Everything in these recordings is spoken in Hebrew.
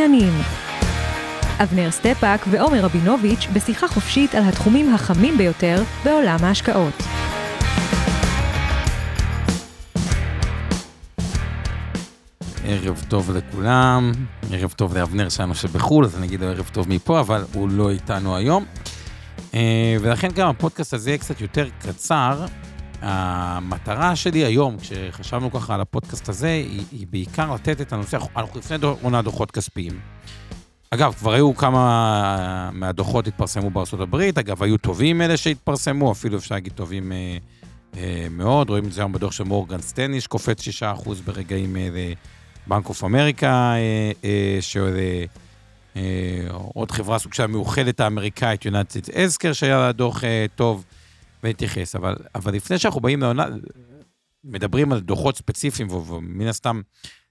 המשקיענים אבנר סטפאק ועומר רבינוביץ' בשיחה חופשית על התחומים החמים ביותר בעולם ההשקעות. ערב טוב לכולם, ערב טוב לאבנר שלנו שבחו"ל, אז אני אגיד ערב טוב מפה, אבל הוא לא איתנו היום. אה, ולכן גם הפודקאסט הזה יהיה קצת יותר קצר. המטרה שלי היום, כשחשבנו ככה על הפודקאסט הזה, היא, היא בעיקר לתת את הנושא, אנחנו לפני עונה דוחות כספיים. אגב, כבר היו כמה מהדוחות התפרסמו בארצות הברית, אגב, היו טובים אלה שהתפרסמו, אפילו אפשר להגיד טובים אה, אה, מאוד, רואים את זה היום בדוח של מורגן סטני, שקופץ 6% ברגעים אלה. בנק אוף אמריקה, אה, אה, שעוד אה, חברה סוג של המאוחדת האמריקאית, יונתית אזקר, שהיה לה דוח טוב, ונתייחס. אבל, אבל לפני שאנחנו באים לעונה, מדברים על דוחות ספציפיים, ומן הסתם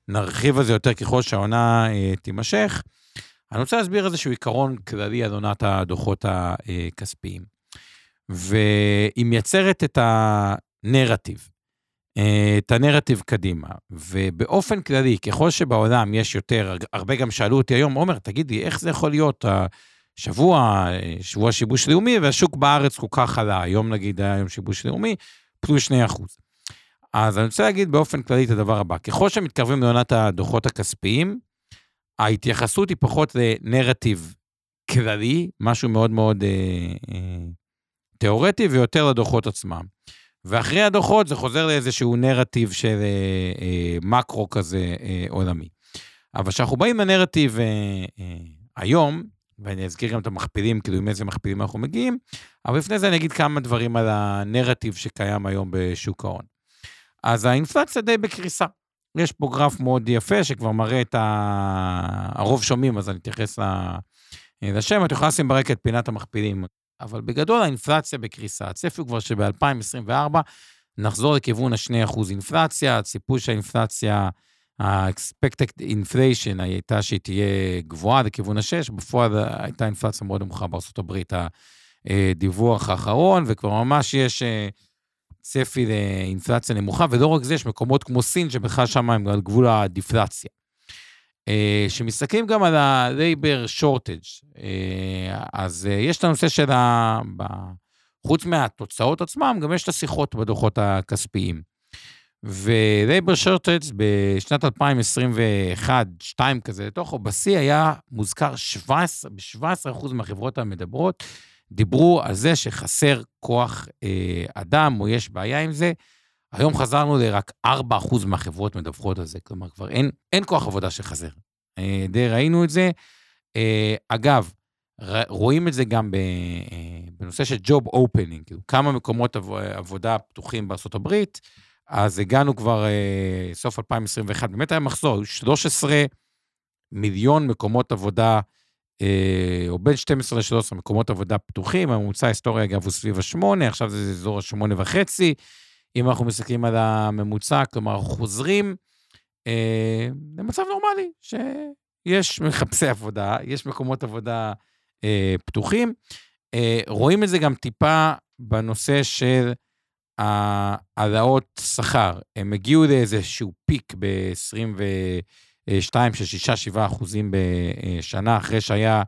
נרחיב על זה יותר ככל שהעונה תימשך, אני רוצה להסביר איזשהו עיקרון כללי על עונת הדוחות הכספיים. והיא מייצרת את הנרטיב. אה, את הנרטיב קדימה. ובאופן כללי, ככל שבעולם יש יותר, הרבה גם שאלו אותי היום, עומר, תגידי, איך זה יכול להיות השבוע, שבוע שיבוש לאומי, והשוק בארץ כל כך עלה, היום נגיד היה יום שיבוש לאומי, פלוס 2 אחוז. אז אני רוצה להגיד באופן כללי את הדבר הבא, ככל שמתקרבים לעונת הדוחות הכספיים, ההתייחסות היא פחות לנרטיב כללי, משהו מאוד מאוד אה, אה, תיאורטי, ויותר לדוחות עצמם. ואחרי הדוחות זה חוזר לאיזשהו נרטיב של אה, אה, מקרו כזה אה, עולמי. אבל כשאנחנו באים לנרטיב אה, אה, היום, ואני אזכיר גם את המכפילים, כאילו עם איזה מכפילים אנחנו מגיעים, אבל לפני זה אני אגיד כמה דברים על הנרטיב שקיים היום בשוק ההון. אז האינפלציה די בקריסה. יש פה גרף מאוד יפה שכבר מראה את ה... הרוב שומעים, אז אני אתייחס לשם. את יכולה לשים ברקע את פינת המכפילים. אבל בגדול האינפלציה בקריסה. הצפי הוא כבר שב-2024 נחזור לכיוון ה-2% אינפלציה, הציפוי שהאינפלציה, ה-expected inflation הייתה שהיא תהיה גבוהה לכיוון ה-6, בפועל הייתה אינפלציה מאוד נמוכה בארה"ב, הדיווח האחרון, וכבר ממש יש אה, צפי לאינפלציה נמוכה, ולא רק זה, יש מקומות כמו סין, שבכלל שם הם על גבול הדיפלציה. אה, שמסתכלים גם על ה-labor shortage. אה, אז יש את הנושא של ה... חוץ מהתוצאות עצמם, גם יש את השיחות בדוחות הכספיים. ו-labor shortage בשנת 2021-2022 כזה לתוכו, בשיא היה מוזכר 17, ב-17% מהחברות המדברות, דיברו על זה שחסר כוח אה, אדם, או יש בעיה עם זה. היום חזרנו לרק 4% מהחברות מדווחות על זה, כלומר, כבר אין, אין כוח עבודה שחזר. אה, די ראינו את זה. אה, אגב, רואים את זה גם אה, בנושא של ג'וב אופנינג, כאילו כמה מקומות עבודה פתוחים בארה"ב, אז הגענו כבר, סוף 2021, באמת היה מחזור, 13 מיליון מקומות עבודה, או בין 12 ל-13 מקומות עבודה פתוחים, הממוצע ההיסטורי, אגב, הוא סביב ה-8, עכשיו זה אזור ה-8 וחצי. אם אנחנו מסתכלים על הממוצע, כלומר, חוזרים אה, למצב נורמלי, שיש מחפשי עבודה, יש מקומות עבודה אה, פתוחים. אה, רואים את זה גם טיפה בנושא של העלאות שכר. הם הגיעו לאיזשהו פיק ב-22 של 6-7 אחוזים בשנה, אחרי שהיה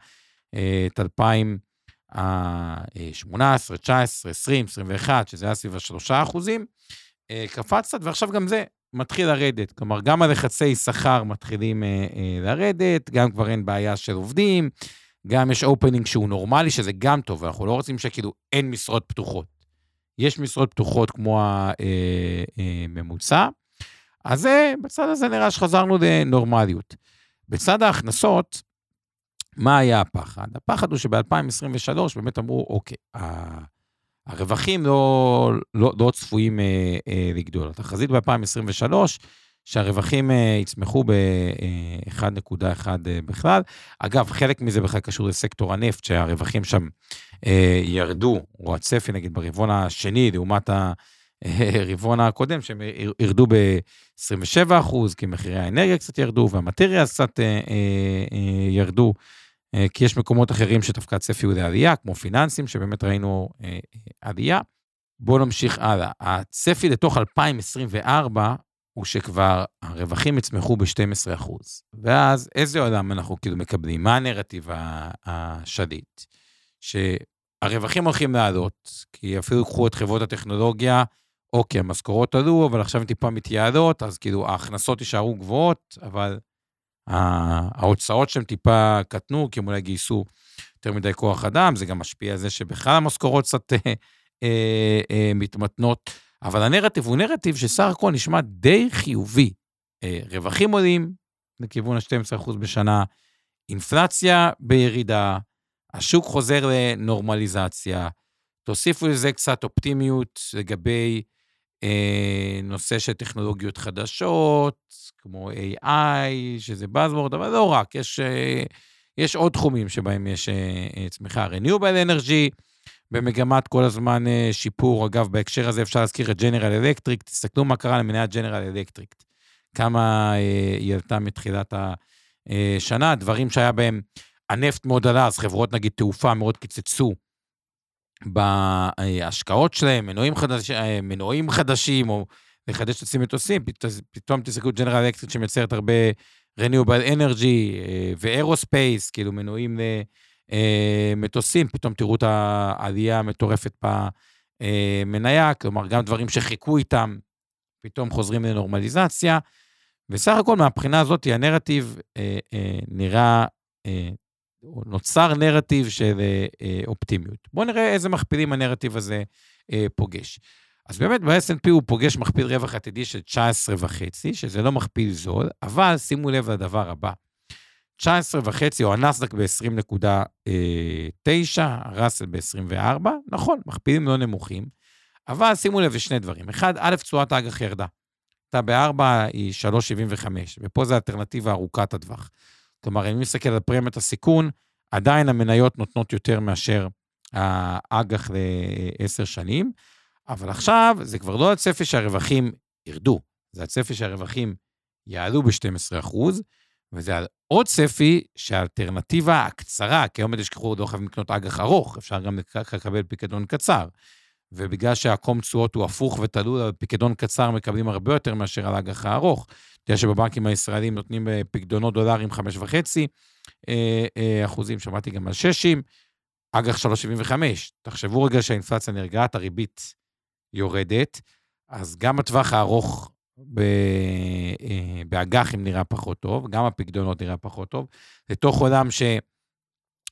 אה, את 2000... ה-18, 19, 20, 21, שזה היה סביב ה-3 אחוזים, אה, קפץ קצת, ועכשיו גם זה מתחיל לרדת. כלומר, גם הלחצי שכר מתחילים אה, לרדת, גם כבר אין בעיה של עובדים, גם יש אופנינג שהוא נורמלי, שזה גם טוב, אנחנו לא רוצים שכאילו אין משרות פתוחות. יש משרות פתוחות כמו הממוצע, אז זה, בצד הזה נראה שחזרנו לנורמליות. בצד ההכנסות, מה היה הפחד? הפחד הוא שב-2023 באמת אמרו, אוקיי, הרווחים לא, לא, לא צפויים אה, אה, לגדול. התחזית ב-2023, שהרווחים יצמחו ב-1.1 בכלל. אגב, חלק מזה בכלל קשור לסקטור הנפט, שהרווחים שם ירדו, או הצפי נגיד ברבעון השני, לעומת הרבעון הקודם, שהם ירדו ב-27 אחוז, כי מחירי האנרגיה קצת ירדו, והמטריה קצת ירדו. כי יש מקומות אחרים שדווקא הצפי הוא לעלייה, כמו פיננסים, שבאמת ראינו עלייה. בואו נמשיך הלאה. הצפי לתוך 2024 הוא שכבר הרווחים יצמחו ב-12%. ואז איזה עולם אנחנו כאילו מקבלים? מה הנרטיב השליט? שהרווחים הולכים לעלות, כי אפילו קחו את חברות הטכנולוגיה, אוקיי, המשכורות עלו, אבל עכשיו הן טיפה מתייעלות, אז כאילו ההכנסות יישארו גבוהות, אבל ההוצאות שהן טיפה קטנו, כי הם אולי גייסו יותר מדי כוח אדם, זה גם משפיע על זה שבכלל המשכורות קצת אה, אה, אה, מתמתנות. אבל הנרטיב הוא נרטיב שסך הכל נשמע די חיובי. אה, רווחים עולים לכיוון ה-12% בשנה, אינפלציה בירידה, השוק חוזר לנורמליזציה, תוסיפו לזה קצת אופטימיות לגבי אה, נושא של טכנולוגיות חדשות, כמו AI, שזה Buzzword, אבל לא רק, יש, אה, יש עוד תחומים שבהם יש אה, צמיחה. Renewable Energy, במגמת כל הזמן אה, שיפור. אגב, בהקשר הזה אפשר להזכיר את ג'נרל אלקטריק, תסתכלו מה קרה למניית ג'נרל אלקטריק. כמה אה, היא עלתה מתחילת השנה, דברים שהיה בהם, הנפט מאוד עלה, אז חברות נגיד תעופה מאוד קיצצו בהשקעות שלהם, מנועים, חדש, אה, מנועים חדשים, או לחדש עצמי מטוסים, פתאום תסתכלו ג'נרל אלקטריק שמייצרת הרבה Renewable Energy ואירוספייס, כאילו מנועים ל... אה, מטוסים, פתאום תראו את העלייה המטורפת במניה, כלומר, גם דברים שחיכו איתם, פתאום חוזרים לנורמליזציה. וסך הכל, מהבחינה הזאת, הנרטיב אה, אה, נראה, אה, נוצר נרטיב של אה, אה, אופטימיות. בואו נראה איזה מכפילים הנרטיב הזה אה, פוגש. אז באמת ב-S&P הוא פוגש מכפיל רווח עתידי של 19.5, שזה לא מכפיל זול, אבל שימו לב לדבר הבא. 19 וחצי, או הנסדק ב-20.9, הראסל ב-24, נכון, מכפילים לא נמוכים, אבל שימו לב לשני דברים. אחד, א', תשואת האג"ח ירדה. אתה ב-4 היא 3.75, ופה זו האלטרנטיבה ארוכת הטווח. כלומר, אם נסתכל על פרמיית הסיכון, עדיין המניות נותנות יותר מאשר האג"ח לעשר שנים, אבל עכשיו זה כבר לא הצפי שהרווחים ירדו, זה הצפי שהרווחים יעלו ב-12 אחוז, וזה על עוד צפי שהאלטרנטיבה הקצרה, כי היום תשכחו, לא חייבים לקנות אג"ח ארוך, אפשר גם לקבל פיקדון קצר. ובגלל שהקום תשואות הוא הפוך ותלוי על פיקדון קצר, מקבלים הרבה יותר מאשר על אג"ח הארוך. אתה יודע שבבנקים הישראלים נותנים אה, פיקדונות דולרים 5.5 אה, אה, אחוזים, שמעתי גם על 6, אג"ח 3.75. תחשבו רגע שהאינפלציה נרגעת, הריבית יורדת, אז גם הטווח הארוך באג"חים נראה פחות טוב, גם הפקדונות נראה פחות טוב, לתוך עולם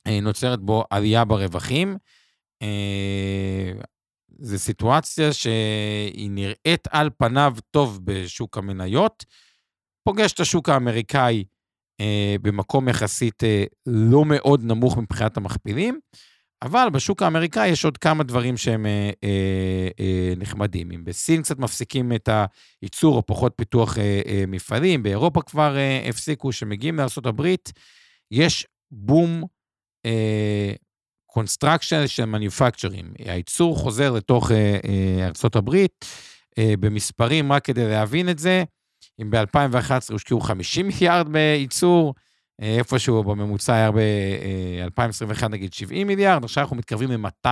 שנוצרת בו עלייה ברווחים. אה, זו סיטואציה שהיא נראית על פניו טוב בשוק המניות, פוגש את השוק האמריקאי אה, במקום יחסית לא מאוד נמוך מבחינת המכפילים, אבל בשוק האמריקאי יש עוד כמה דברים שהם אה, אה, אה, נחמדים. אם בסין קצת מפסיקים את הייצור או פחות פיתוח אה, אה, מפעלים, באירופה כבר אה, הפסיקו, שמגיעים לארה"ב, יש boom construction של manufacturing. הייצור חוזר לתוך אה, אה, ארה"ב אה, במספרים, רק כדי להבין את זה, אם ב-2011 הושקעו 50 מיליארד בייצור, איפשהו בממוצע היה ב-2021 נגיד 70 מיליארד, עכשיו אנחנו מתקרבים ל-200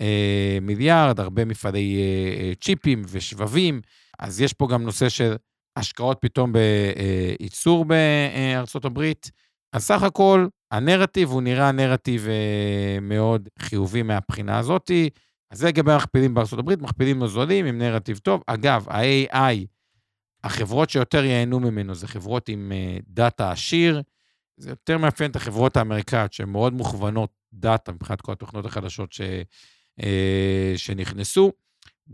אה, מיליארד, הרבה מפעלי אה, אה, צ'יפים ושבבים, אז יש פה גם נושא של השקעות פתאום בייצור בארצות הברית. אז סך הכל, הנרטיב הוא נראה נרטיב מאוד חיובי מהבחינה הזאתי. אז זה לגבי המכפילים בארצות הברית, מכפילים נוזלים עם נרטיב טוב. אגב, ה-AI החברות שיותר ייהנו ממנו זה חברות עם אה, דאטה עשיר, זה יותר מאפיין את החברות האמריקאיות שהן מאוד מוכוונות דאטה מבחינת כל התוכנות החדשות ש, אה, שנכנסו.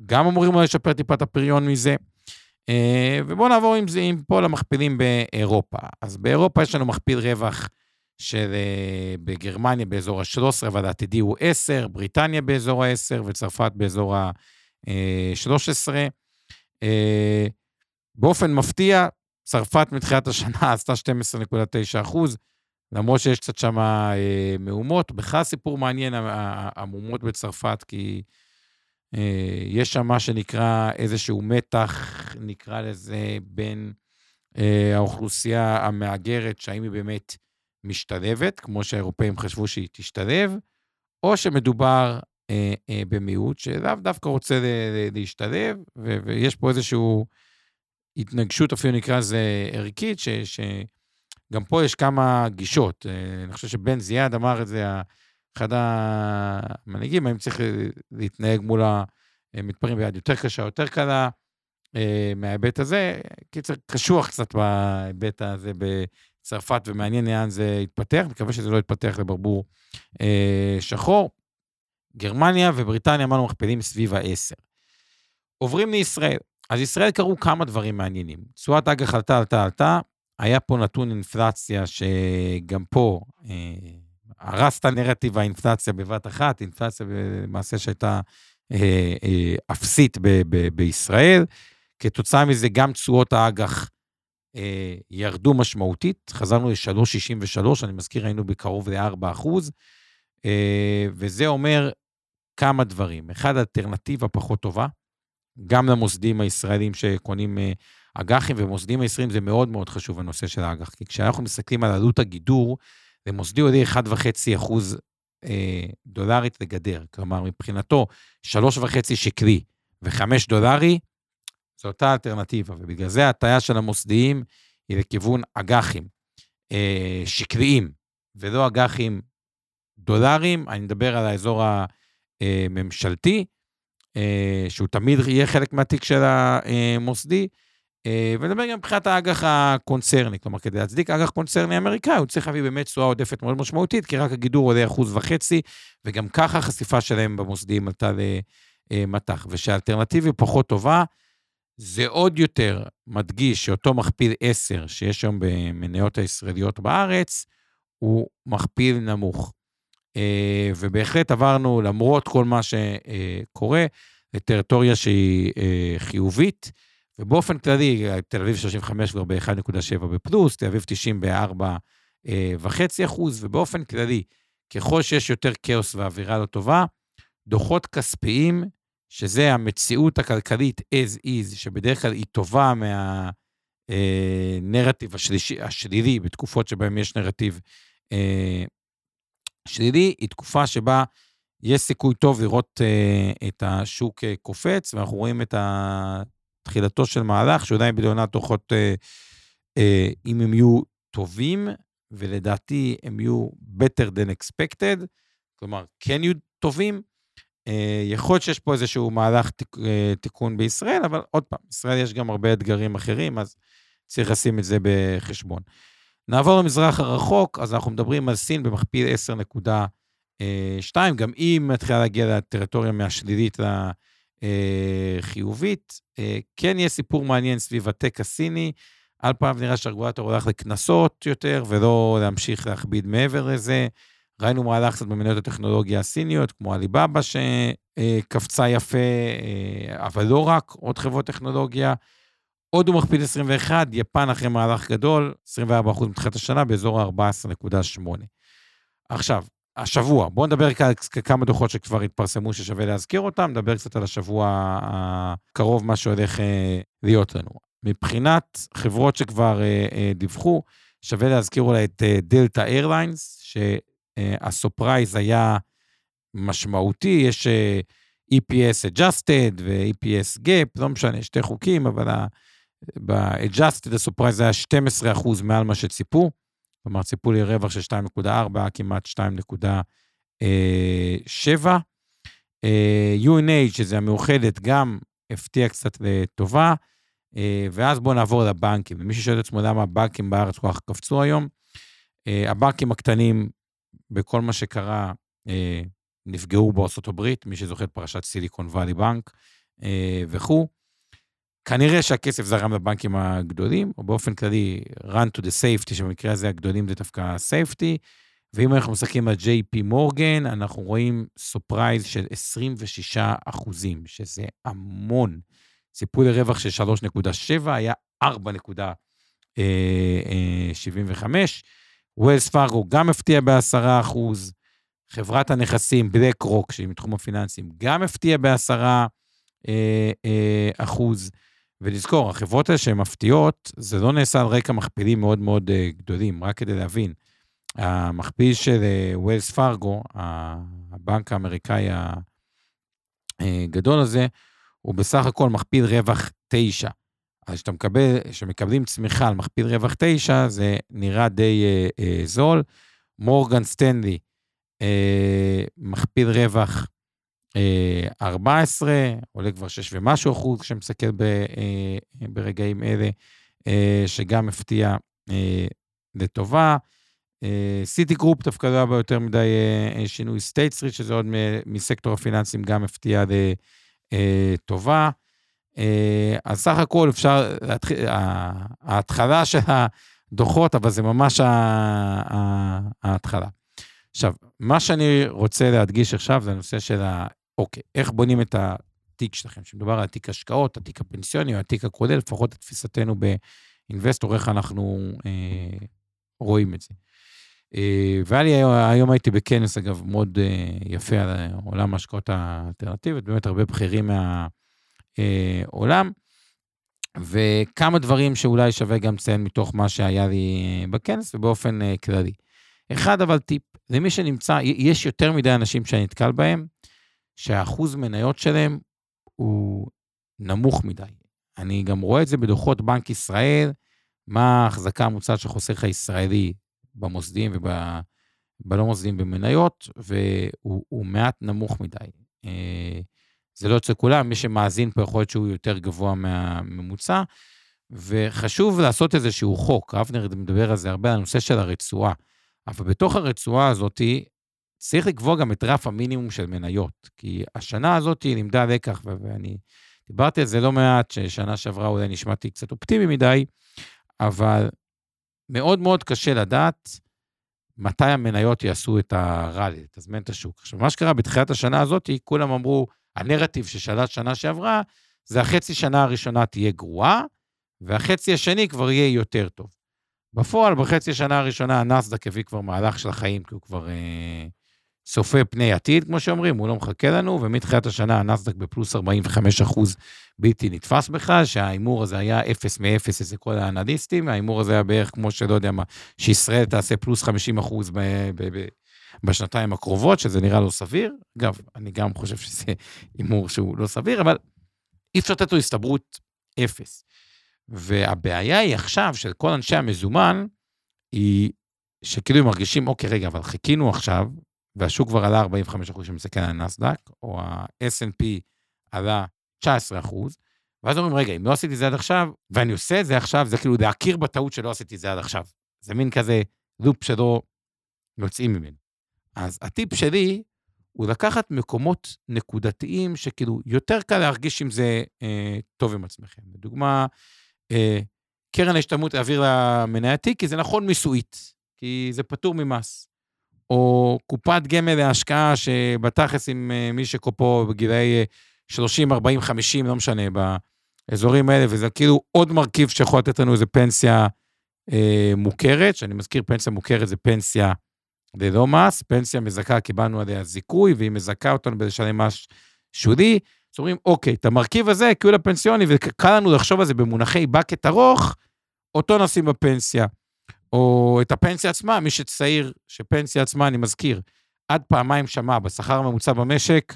גם אמורים לשפר טיפה את הפריון מזה. אה, ובואו נעבור עם זה, עם פה למכפילים באירופה. אז באירופה יש לנו מכפיל רווח של בגרמניה באזור ה-13, אבל העתידי הוא 10, בריטניה באזור ה-10 וצרפת באזור ה-13. באופן מפתיע, צרפת מתחילת השנה עשתה 12.9 אחוז, למרות שיש קצת שם אה, מהומות. בכלל סיפור מעניין, המהומות בצרפת, כי אה, יש שם מה שנקרא איזשהו מתח, נקרא לזה, בין אה, האוכלוסייה המהגרת, שהאם היא באמת משתלבת, כמו שהאירופאים חשבו שהיא תשתלב, או שמדובר אה, אה, במיעוט שלאו דווקא רוצה להשתלב, ו- ויש פה איזושהי התנגשות, אפילו נקרא לזה ערכית, שגם פה יש כמה גישות. אה, אני חושב שבן זיאד אמר את זה, אחד המנהיגים, האם צריך להתנהג מול המתפרעים ביד יותר קשה, יותר קלה, אה, מההיבט הזה. קיצר, קשוח קצת בהיבט הזה בצרפת, ומעניין לאן זה יתפתח, מקווה שזה לא יתפתח לברבור אה, שחור. גרמניה ובריטניה, אמרנו, מכפילים סביב ה-10. עוברים לישראל. אז ישראל קרו כמה דברים מעניינים. תשואת אג"ח עלתה, עלתה, עלתה. היה פה נתון אינפלציה שגם פה אה, הרס את הנרטיב האינפלציה בבת אחת, אינפלציה למעשה שהייתה אה, אה, אפסית ב- ב- בישראל. כתוצאה מזה גם תשואות האג"ח אה, ירדו משמעותית, חזרנו ל-3.63, אני מזכיר, היינו בקרוב ל-4 אחוז, אה, וזה אומר כמה דברים. אחד, אלטרנטיבה פחות טובה, גם למוסדים הישראלים שקונים אה, אג"חים, ומוסדים הישראלים זה מאוד מאוד חשוב, הנושא של האג"ח, כי כשאנחנו מסתכלים על עלות הגידור, למוסדי עולה 1.5 אחוז אה, דולרית לגדר. כלומר, מבחינתו, 3.5 שקלי ו-5 דולרי, זו אותה אלטרנטיבה, ובגלל זה ההטיה של המוסדיים היא לכיוון אג"חים אה, שקליים, ולא אג"חים דולרים. אני מדבר על האזור הממשלתי, אה, שהוא תמיד יהיה חלק מהתיק של המוסדי, אה, ונדבר גם מבחינת האג"ח הקונצרני. כלומר, כדי להצדיק אג"ח קונצרני אמריקאי, הוא צריך להביא באמת תשואה עודפת מאוד משמעותית, כי רק הגידור עולה אחוז וחצי, וגם ככה החשיפה שלהם במוסדיים עלתה למטח. ושהאלטרנטיבה פחות טובה, זה עוד יותר מדגיש שאותו מכפיל 10 שיש היום במניות הישראליות בארץ, הוא מכפיל נמוך. אה, ובהחלט עברנו, למרות כל מה שקורה, לטריטוריה שהיא אה, חיובית, ובאופן כללי, תל אביב 35 כבר ב-1.7 בפלוס, תל אביב 90 ב-4.5 אחוז, ובאופן כללי, ככל שיש יותר כאוס ואווירה לא טובה, דוחות כספיים שזה המציאות הכלכלית as is, שבדרך כלל היא טובה מהנרטיב אה, השלישי, השלילי, בתקופות שבהן יש נרטיב אה, שלילי, היא תקופה שבה יש סיכוי טוב לראות אה, את השוק אה, קופץ, ואנחנו רואים את תחילתו של מהלך, שאולי בליונת דוחות, אה, אה, אם הם יהיו טובים, ולדעתי הם יהיו better than expected, כלומר, כן יהיו טובים, אה, יכול להיות שיש פה איזשהו מהלך תיק, אה, תיקון בישראל, אבל עוד פעם, ישראל יש גם הרבה אתגרים אחרים, אז צריך לשים את זה בחשבון. נעבור למזרח הרחוק, אז אנחנו מדברים על סין במכפיל 10.2, גם היא מתחילה להגיע לטריטוריה מהשלילית לחיובית. אה, כן יהיה סיפור מעניין סביב הטק הסיני. על פעם נראה שהרגולטור הולך לקנסות יותר, ולא להמשיך להכביד מעבר לזה. ראינו מהלך קצת במניות הטכנולוגיה הסיניות, כמו עליבאבא שקפצה יפה, אה, אבל לא רק, עוד חברות טכנולוגיה. הודו מכפיל 21, יפן אחרי מהלך גדול, 24% מתחילת השנה, באזור ה-14.8. עכשיו, השבוע, בואו נדבר על כמה דוחות שכבר התפרסמו ששווה להזכיר אותם, נדבר קצת על השבוע הקרוב, מה שהולך אה, להיות לנו. מבחינת חברות שכבר אה, דיווחו, שווה להזכיר אולי את דלתא איירליינס, הסופרייז היה משמעותי, יש EPS adjusted ו-EPS gap, לא משנה, שתי חוקים, אבל ב-adjusted הסופרייז היה 12 אחוז מעל מה שציפו, כלומר ציפו לי רווח של 2.4, כמעט 2.7. UNH, שזה המאוחדת, גם הפתיע קצת לטובה. ואז בואו נעבור לבנקים. ומי ששואל את עצמו למה הבנקים בארץ כל כך קפצו היום, הבנקים הקטנים בכל מה שקרה, אה, נפגעו בארצות הברית, מי שזוכר את פרשת סיליקון וואלי בנק אה, וכו'. כנראה שהכסף זרם לבנקים הגדולים, או באופן כללי, run to the safety, שבמקרה הזה הגדולים זה דווקא safety, ואם אנחנו מסתכלים על JP Morgan, אנחנו רואים surprise של 26 אחוזים, שזה המון. ציפו לרווח של 3.7 היה 4.75. Wells Fargo גם הפתיע ב-10 אחוז. חברת הנכסים, BlackRock, שהיא מתחום הפיננסים, גם הפתיע ב-10 אחוז. ולזכור, החברות האלה שהן מפתיעות, זה לא נעשה על רקע מכפילים מאוד מאוד גדולים, רק כדי להבין. המכפיל של ווילס פארגו, הבנק האמריקאי הגדול הזה, הוא בסך הכל מכפיל רווח 9. אז כשאתה מקבל, כשמקבלים צמיחה על מכפיל רווח 9, זה נראה די אה, אה, זול. מורגן סטנלי, אה, מכפיל רווח אה, 14, עולה כבר 6 ומשהו אחוז כשמסתכל אה, ברגעים אלה, אה, שגם הפתיע אה, לטובה. Citi אה, Group דווקא לא היה בה יותר מדי אה, אה, שינוי. State Street, שזה עוד מסקטור הפיננסים, גם הפתיע לטובה. אז סך הכל אפשר להתחיל, ההתחלה של הדוחות, אבל זה ממש ההתחלה. עכשיו, מה שאני רוצה להדגיש עכשיו זה הנושא של. אוקיי, איך בונים את התיק שלכם? כשמדובר על תיק השקעות, התיק הפנסיוני או התיק הכולל, לפחות לתפיסתנו באינבסטור, איך אנחנו אה, רואים את זה. אה, והיה לי, היום הייתי בכנס, אגב, מאוד אה, יפה על עולם ההשקעות האלטרנטיביות, באמת הרבה בכירים מהעולם, וכמה דברים שאולי שווה גם לציין מתוך מה שהיה לי בכנס, ובאופן כללי. אחד, אבל טיפ, למי שנמצא, יש יותר מדי אנשים שאני נתקל בהם, שהאחוז מניות שלהם הוא נמוך מדי. אני גם רואה את זה בדוחות בנק ישראל, מה ההחזקה המוצעת של חוסך הישראלי במוסדיים ובלא מוסדיים במניות, והוא מעט נמוך מדי. אה, זה לא יוצא כולם, מי שמאזין פה יכול להיות שהוא יותר גבוה מהממוצע, וחשוב לעשות איזשהו חוק, אבנר מדבר על זה הרבה, על הנושא של הרצועה. אבל בתוך הרצועה הזאת, צריך לקבוע גם את רף המינימום של מניות, כי השנה הזאת לימדה לקח, ואני דיברתי על זה לא מעט, ששנה שעברה אולי נשמעתי קצת אופטימי מדי, אבל מאוד מאוד קשה לדעת מתי המניות יעשו את הראלי, לתזמן את השוק. עכשיו, מה שקרה בתחילת השנה הזאת, כולם אמרו, הנרטיב ששלט שנה שעברה, זה החצי שנה הראשונה תהיה גרועה, והחצי השני כבר יהיה יותר טוב. בפועל, בחצי השנה הראשונה, הנסדק הביא כבר מהלך של החיים, כי הוא כבר אה, צופה פני עתיד, כמו שאומרים, הוא לא מחכה לנו, ומתחילת השנה הנסדק בפלוס 45 אחוז בלתי נתפס בכלל, שההימור הזה היה אפס מאפס אצל כל האנליסטים, ההימור הזה היה בערך כמו שלא יודע מה, שישראל תעשה פלוס 50 אחוז בשנתיים הקרובות, שזה נראה לא סביר. אגב, אני גם חושב שזה הימור שהוא לא סביר, אבל אי אפשר לתת לו הסתברות אפס. והבעיה היא עכשיו של כל אנשי המזומן, היא שכאילו הם מרגישים, אוקיי, רגע, אבל חיכינו עכשיו, והשוק כבר עלה 45 אחוז שמסתכל על הנסדק, או ה-S&P עלה 19 אחוז, ואז אומרים, רגע, אם לא עשיתי זה עד עכשיו, ואני עושה את זה עכשיו, זה כאילו להכיר בטעות שלא עשיתי זה עד עכשיו. זה מין כזה לופ שלא יוצאים ממנו. אז הטיפ שלי הוא לקחת מקומות נקודתיים שכאילו יותר קל להרגיש עם זה אה, טוב עם עצמכם. לדוגמה, אה, קרן ההשתלמות להעביר למנייתי, כי זה נכון מיסויית, כי זה פטור ממס. או קופת גמל להשקעה שבתכלס עם אה, מי שקופו בגילאי 30, 40, 50, לא משנה, באזורים האלה, וזה כאילו עוד מרכיב שיכול לתת לנו איזה פנסיה אה, מוכרת, שאני מזכיר, פנסיה מוכרת זה פנסיה ללא מס, פנסיה מזכה, קיבלנו עליה זיכוי, והיא מזכה אותנו בלשלם מס שולי. אז אומרים, אוקיי, את המרכיב הזה, כאילו הפנסיוני, וקל לנו לחשוב על זה במונחי בקט ארוך, אותו נשים בפנסיה. או את הפנסיה עצמה, מי שצעיר, שפנסיה עצמה, אני מזכיר, עד פעמיים שמע בשכר הממוצע במשק,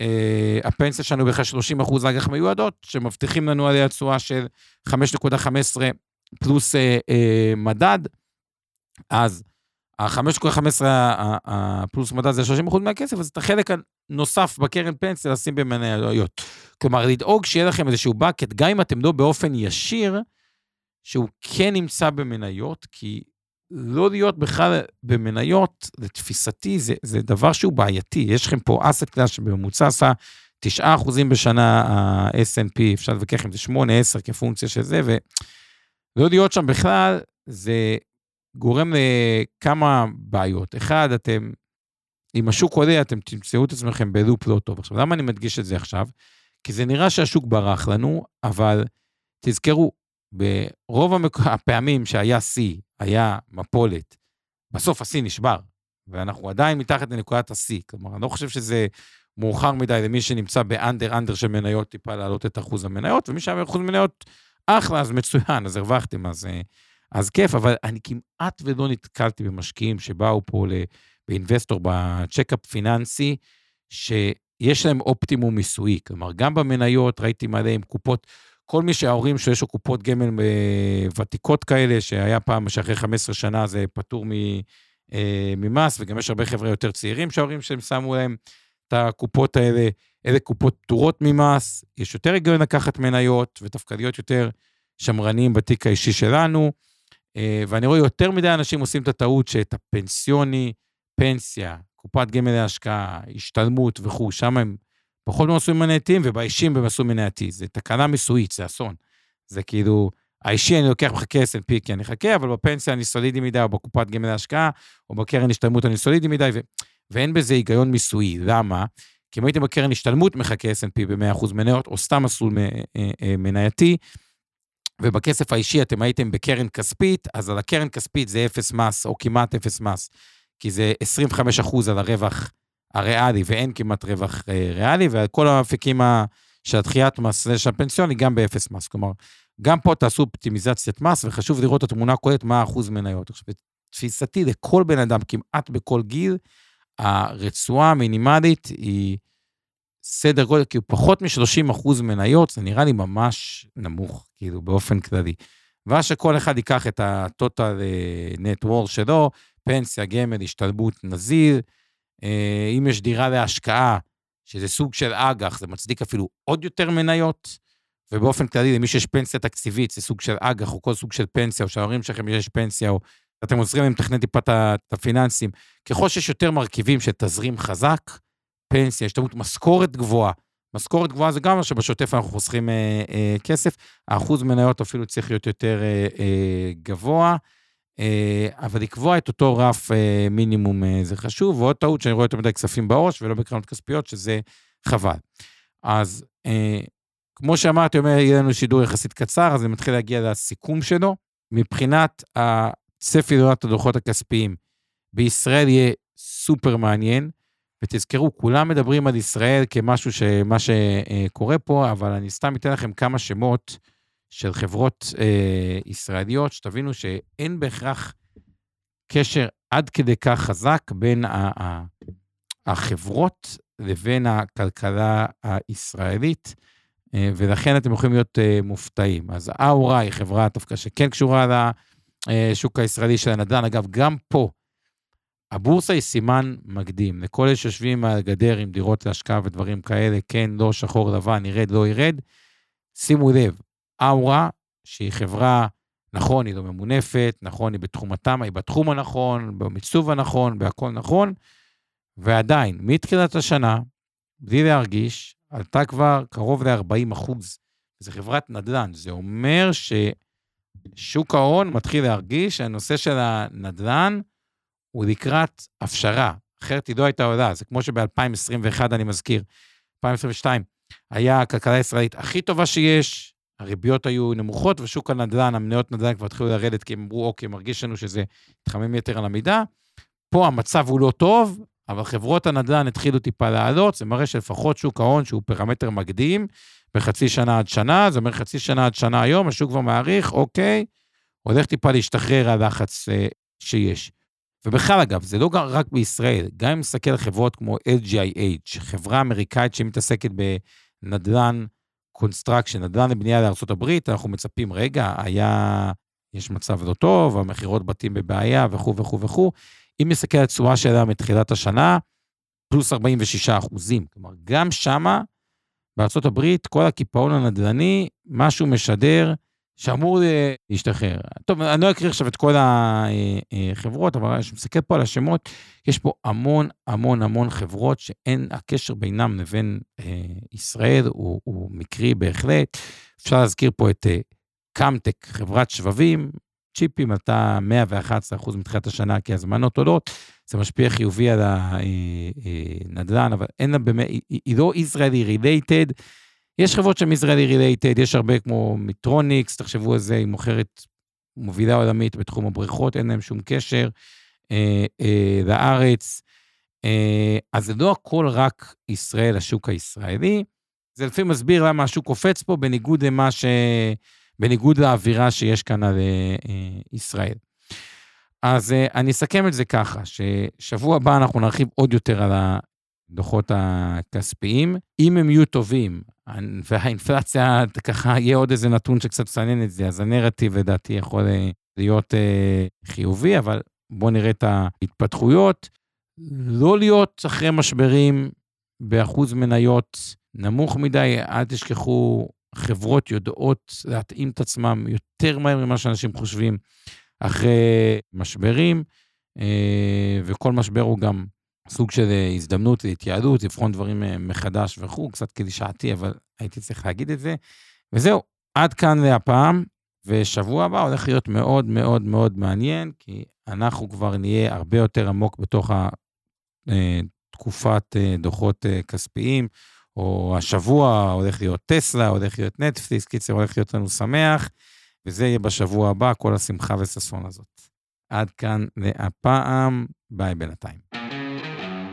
אה, הפנסיה שלנו בכלל 30 אחוז אג"ח מיועדות, שמבטיחים לנו עליה תשואה של 5.15 פלוס אה, אה, מדד, אז ה-5.15 פלוס מדד זה 30 אחוז מהכסף, אז את החלק הנוסף בקרן פנסיה לשים במניות. כלומר, לדאוג שיהיה לכם איזשהו bucket, גם אם אתם לא באופן ישיר, שהוא כן נמצא במניות, כי לא להיות בכלל במניות, לתפיסתי, זה, זה דבר שהוא בעייתי. יש לכם פה אסט קלאס שבממוצע עשה 9% בשנה ה snp אפשר להתווכח אם זה 8, 10 כפונקציה של זה, ולא להיות שם בכלל, זה גורם לכמה בעיות. אחד, אתם, אם השוק עולה, אתם תמצאו את עצמכם בלופ לא טוב. עכשיו, למה אני מדגיש את זה עכשיו? כי זה נראה שהשוק ברח לנו, אבל תזכרו, ברוב המק... הפעמים שהיה שיא, היה מפולת, בסוף השיא נשבר, ואנחנו עדיין מתחת לנקודת השיא. כלומר, אני לא חושב שזה מאוחר מדי למי שנמצא באנדר-אנדר של מניות, טיפה להעלות את אחוז המניות, ומי שהיה באחוז מניות, אחלה, אז מצוין, אז הרווחתם, אז, אה, אז כיף, אבל אני כמעט ולא נתקלתי במשקיעים שבאו פה באינבסטור, בצ'קאפ פיננסי, שיש להם אופטימום מיסויי. כלומר, גם במניות ראיתי מלא עם קופות, כל מי שההורים שיש לו קופות גמל אה, ותיקות כאלה, שהיה פעם שאחרי 15 שנה זה פטור אה, ממס, וגם יש הרבה חבר'ה יותר צעירים שההורים שלהם שמו להם את הקופות האלה, אלה קופות פטורות ממס, יש יותר היגיון לקחת מניות ודווקא להיות יותר שמרניים בתיק האישי שלנו. אה, ואני רואה יותר מדי אנשים עושים את הטעות שאת הפנסיוני, פנסיה, קופת גמל להשקעה, השתלמות וכו', שם הם פחות במסלולים מנייתיים ובאישיים במסלול מנייתי. זה תקנה מיסויית, זה אסון. זה כאילו, האישי אני לוקח מחכה S&P כי אני אחכה, אבל בפנסיה אני סולידי מדי, או בקופת גמל להשקעה, או בקרן השתלמות אני סולידי מדי, ו... ואין בזה היגיון מיסויי. למה? כי אם הייתם בקרן השתלמות מחכה S&P ב-100% מניות, או סתם מסלול אה, אה, מנייתי, ובכסף האישי אתם הייתם בקרן כספית, אז על הקרן כספית זה אפס מס, או כמעט אפס מס, כי זה 25% על הרווח הריאלי, ואין כמעט רווח אה, ריאלי, וכל האפיקים של הדחיית מס של הפנסיוני גם באפס מס. כלומר, גם פה תעשו אופטימיזציית מס, וחשוב לראות את התמונה הכוללת, מה האחוז מניות. עכשיו, תפיסתי, לכל בן אדם, כמעט בכל גיל, הרצועה המינימלית היא סדר גודל, כאילו פחות מ-30 אחוז מניות, זה נראה לי ממש נמוך, כאילו, באופן כללי. ואז שכל אחד ייקח את ה-total אה, net worth שלו, פנסיה, גמל, השתלבות, נזיר. אה, אם יש דירה להשקעה, שזה סוג של אג"ח, זה מצדיק אפילו עוד יותר מניות. ובאופן כללי, למי שיש פנסיה תקציבית, זה סוג של אג"ח, או כל סוג של פנסיה, או שההורים שלכם יש פנסיה, או אתם עוזרים להם לתכנן טיפה את הפיננסים. ככל שיש יותר מרכיבים של תזרים חזק, פנסיה, השתלמות, משכורת גבוהה. משכורת גבוהה זה גם מה שבשוטף אנחנו חוסכים אה, אה, כסף. האחוז מניות אפילו צריך להיות יותר אה, אה, גבוה, אבל לקבוע את אותו רף אה, מינימום אה, זה חשוב, ועוד טעות שאני רואה יותר מדי כספים בעו"ש ולא בקרנות כספיות, שזה חבל. אז אה, כמו שאמרתי, אומר, יהיה לנו שידור יחסית קצר, אז אני מתחיל להגיע לסיכום שלו. מבחינת הצפי לעונת הדוחות הכספיים, בישראל יהיה סופר מעניין, ותזכרו, כולם מדברים על ישראל כמשהו, מה שקורה פה, אבל אני סתם אתן לכם כמה שמות של חברות אה, ישראליות, שתבינו שאין בהכרח קשר עד כדי כך חזק בין החברות לבין הכלכלה הישראלית. אה, ולכן אתם יכולים להיות אה, מופתעים. אז האורה היא חברה דווקא שכן קשורה לשוק הישראלי של הנדל"ן. אגב, גם פה, הבורסה היא סימן מקדים. לכל אלה שיושבים על הגדר עם דירות להשקעה ודברים כאלה, כן, לא, שחור לבן, ירד, לא ירד. שימו לב, אאורה, שהיא חברה, נכון, היא לא ממונפת, נכון, היא בתחום התמ"א, היא בתחום הנכון, במיצוב הנכון, בהכל נכון, ועדיין, מתחילת השנה, בלי להרגיש, עלתה כבר קרוב ל-40 אחוז. זו חברת נדל"ן. זה אומר ששוק ההון מתחיל להרגיש שהנושא של הנדל"ן הוא לקראת הפשרה. אחרת היא לא הייתה עולה. זה כמו שב-2021, אני מזכיר, 2022, היה הכלכלה הישראלית הכי טובה שיש, הריביות היו נמוכות, ושוק הנדל"ן, המניות נדל"ן כבר התחילו לרדת, כי הם אמרו, אוקיי, מרגיש לנו שזה התחמם יתר על המידה. פה המצב הוא לא טוב, אבל חברות הנדל"ן התחילו טיפה לעלות, זה מראה שלפחות שוק ההון, שהוא פרמטר מקדים, בחצי שנה עד שנה, זה אומר חצי שנה עד שנה היום, השוק כבר מעריך, אוקיי, הולך טיפה להשתחרר הלחץ אה, שיש. ובכלל, אגב, זה לא רק בישראל, גם אם נסתכל על חברות כמו LGIH, חברה אמריקאית שמתעסקת בנדל"ן construction, נדל"ן לבנייה לארה"ב, אנחנו מצפים, רגע, היה, יש מצב לא טוב, המכירות בתים בבעיה וכו' וכו' וכו'. אם נסתכל על התשואה שלה מתחילת השנה, פלוס 46 אחוזים. כלומר, גם שמה, בארה"ב, כל הקיפאון הנדל"ני, משהו משדר שאמור להשתחרר. טוב, אני לא אקריא עכשיו את כל החברות, אבל כשאני מסתכל פה על השמות, יש פה המון המון המון חברות שאין, הקשר בינם לבין אה, ישראל הוא, הוא מקרי בהחלט. אפשר להזכיר פה את אה, קמטק, חברת שבבים, צ'יפים עלתה 111% מתחילת השנה כי הזמנות עולות, זה משפיע חיובי על הנדל"ן, אבל אין לה באמת, היא, היא לא Israeli related, יש חברות שהן Israeli related, יש הרבה כמו מיטרוניקס, תחשבו על זה, היא מוכרת מובילה עולמית בתחום הבריכות, אין להם שום קשר אה, אה, לארץ. אה, אז זה לא הכל רק ישראל, השוק הישראלי. זה לפעמים מסביר למה השוק קופץ פה, בניגוד למה ש... בניגוד לאווירה שיש כאן על אה, אה ישראל. אז אה, אני אסכם את זה ככה, ששבוע הבא אנחנו נרחיב עוד יותר על הדוחות הכספיים. אם הם יהיו טובים, והאינפלציה, ככה יהיה עוד איזה נתון שקצת מסנן את זה, אז הנרטיב לדעתי יכול אה, להיות אה, חיובי, אבל בואו נראה את ההתפתחויות. לא להיות אחרי משברים באחוז מניות נמוך מדי, אל תשכחו, חברות יודעות להתאים את עצמם יותר מהר ממה שאנשים חושבים אחרי משברים, אה, וכל משבר הוא גם סוג של הזדמנות להתייעלות, לבחון דברים אה, מחדש וכו', קצת קלישאתי, אבל הייתי צריך להגיד את זה. וזהו, עד כאן להפעם, ושבוע הבא הולך להיות מאוד מאוד מאוד מעניין, כי אנחנו כבר נהיה הרבה יותר עמוק בתוך אה, דוחות כספיים. או השבוע הולך להיות טסלה, הולך להיות נטפליס, קיצר הולך להיות לנו שמח, וזה יהיה בשבוע הבא, כל השמחה וששון הזאת. עד כאן להפעם, ביי בינתיים.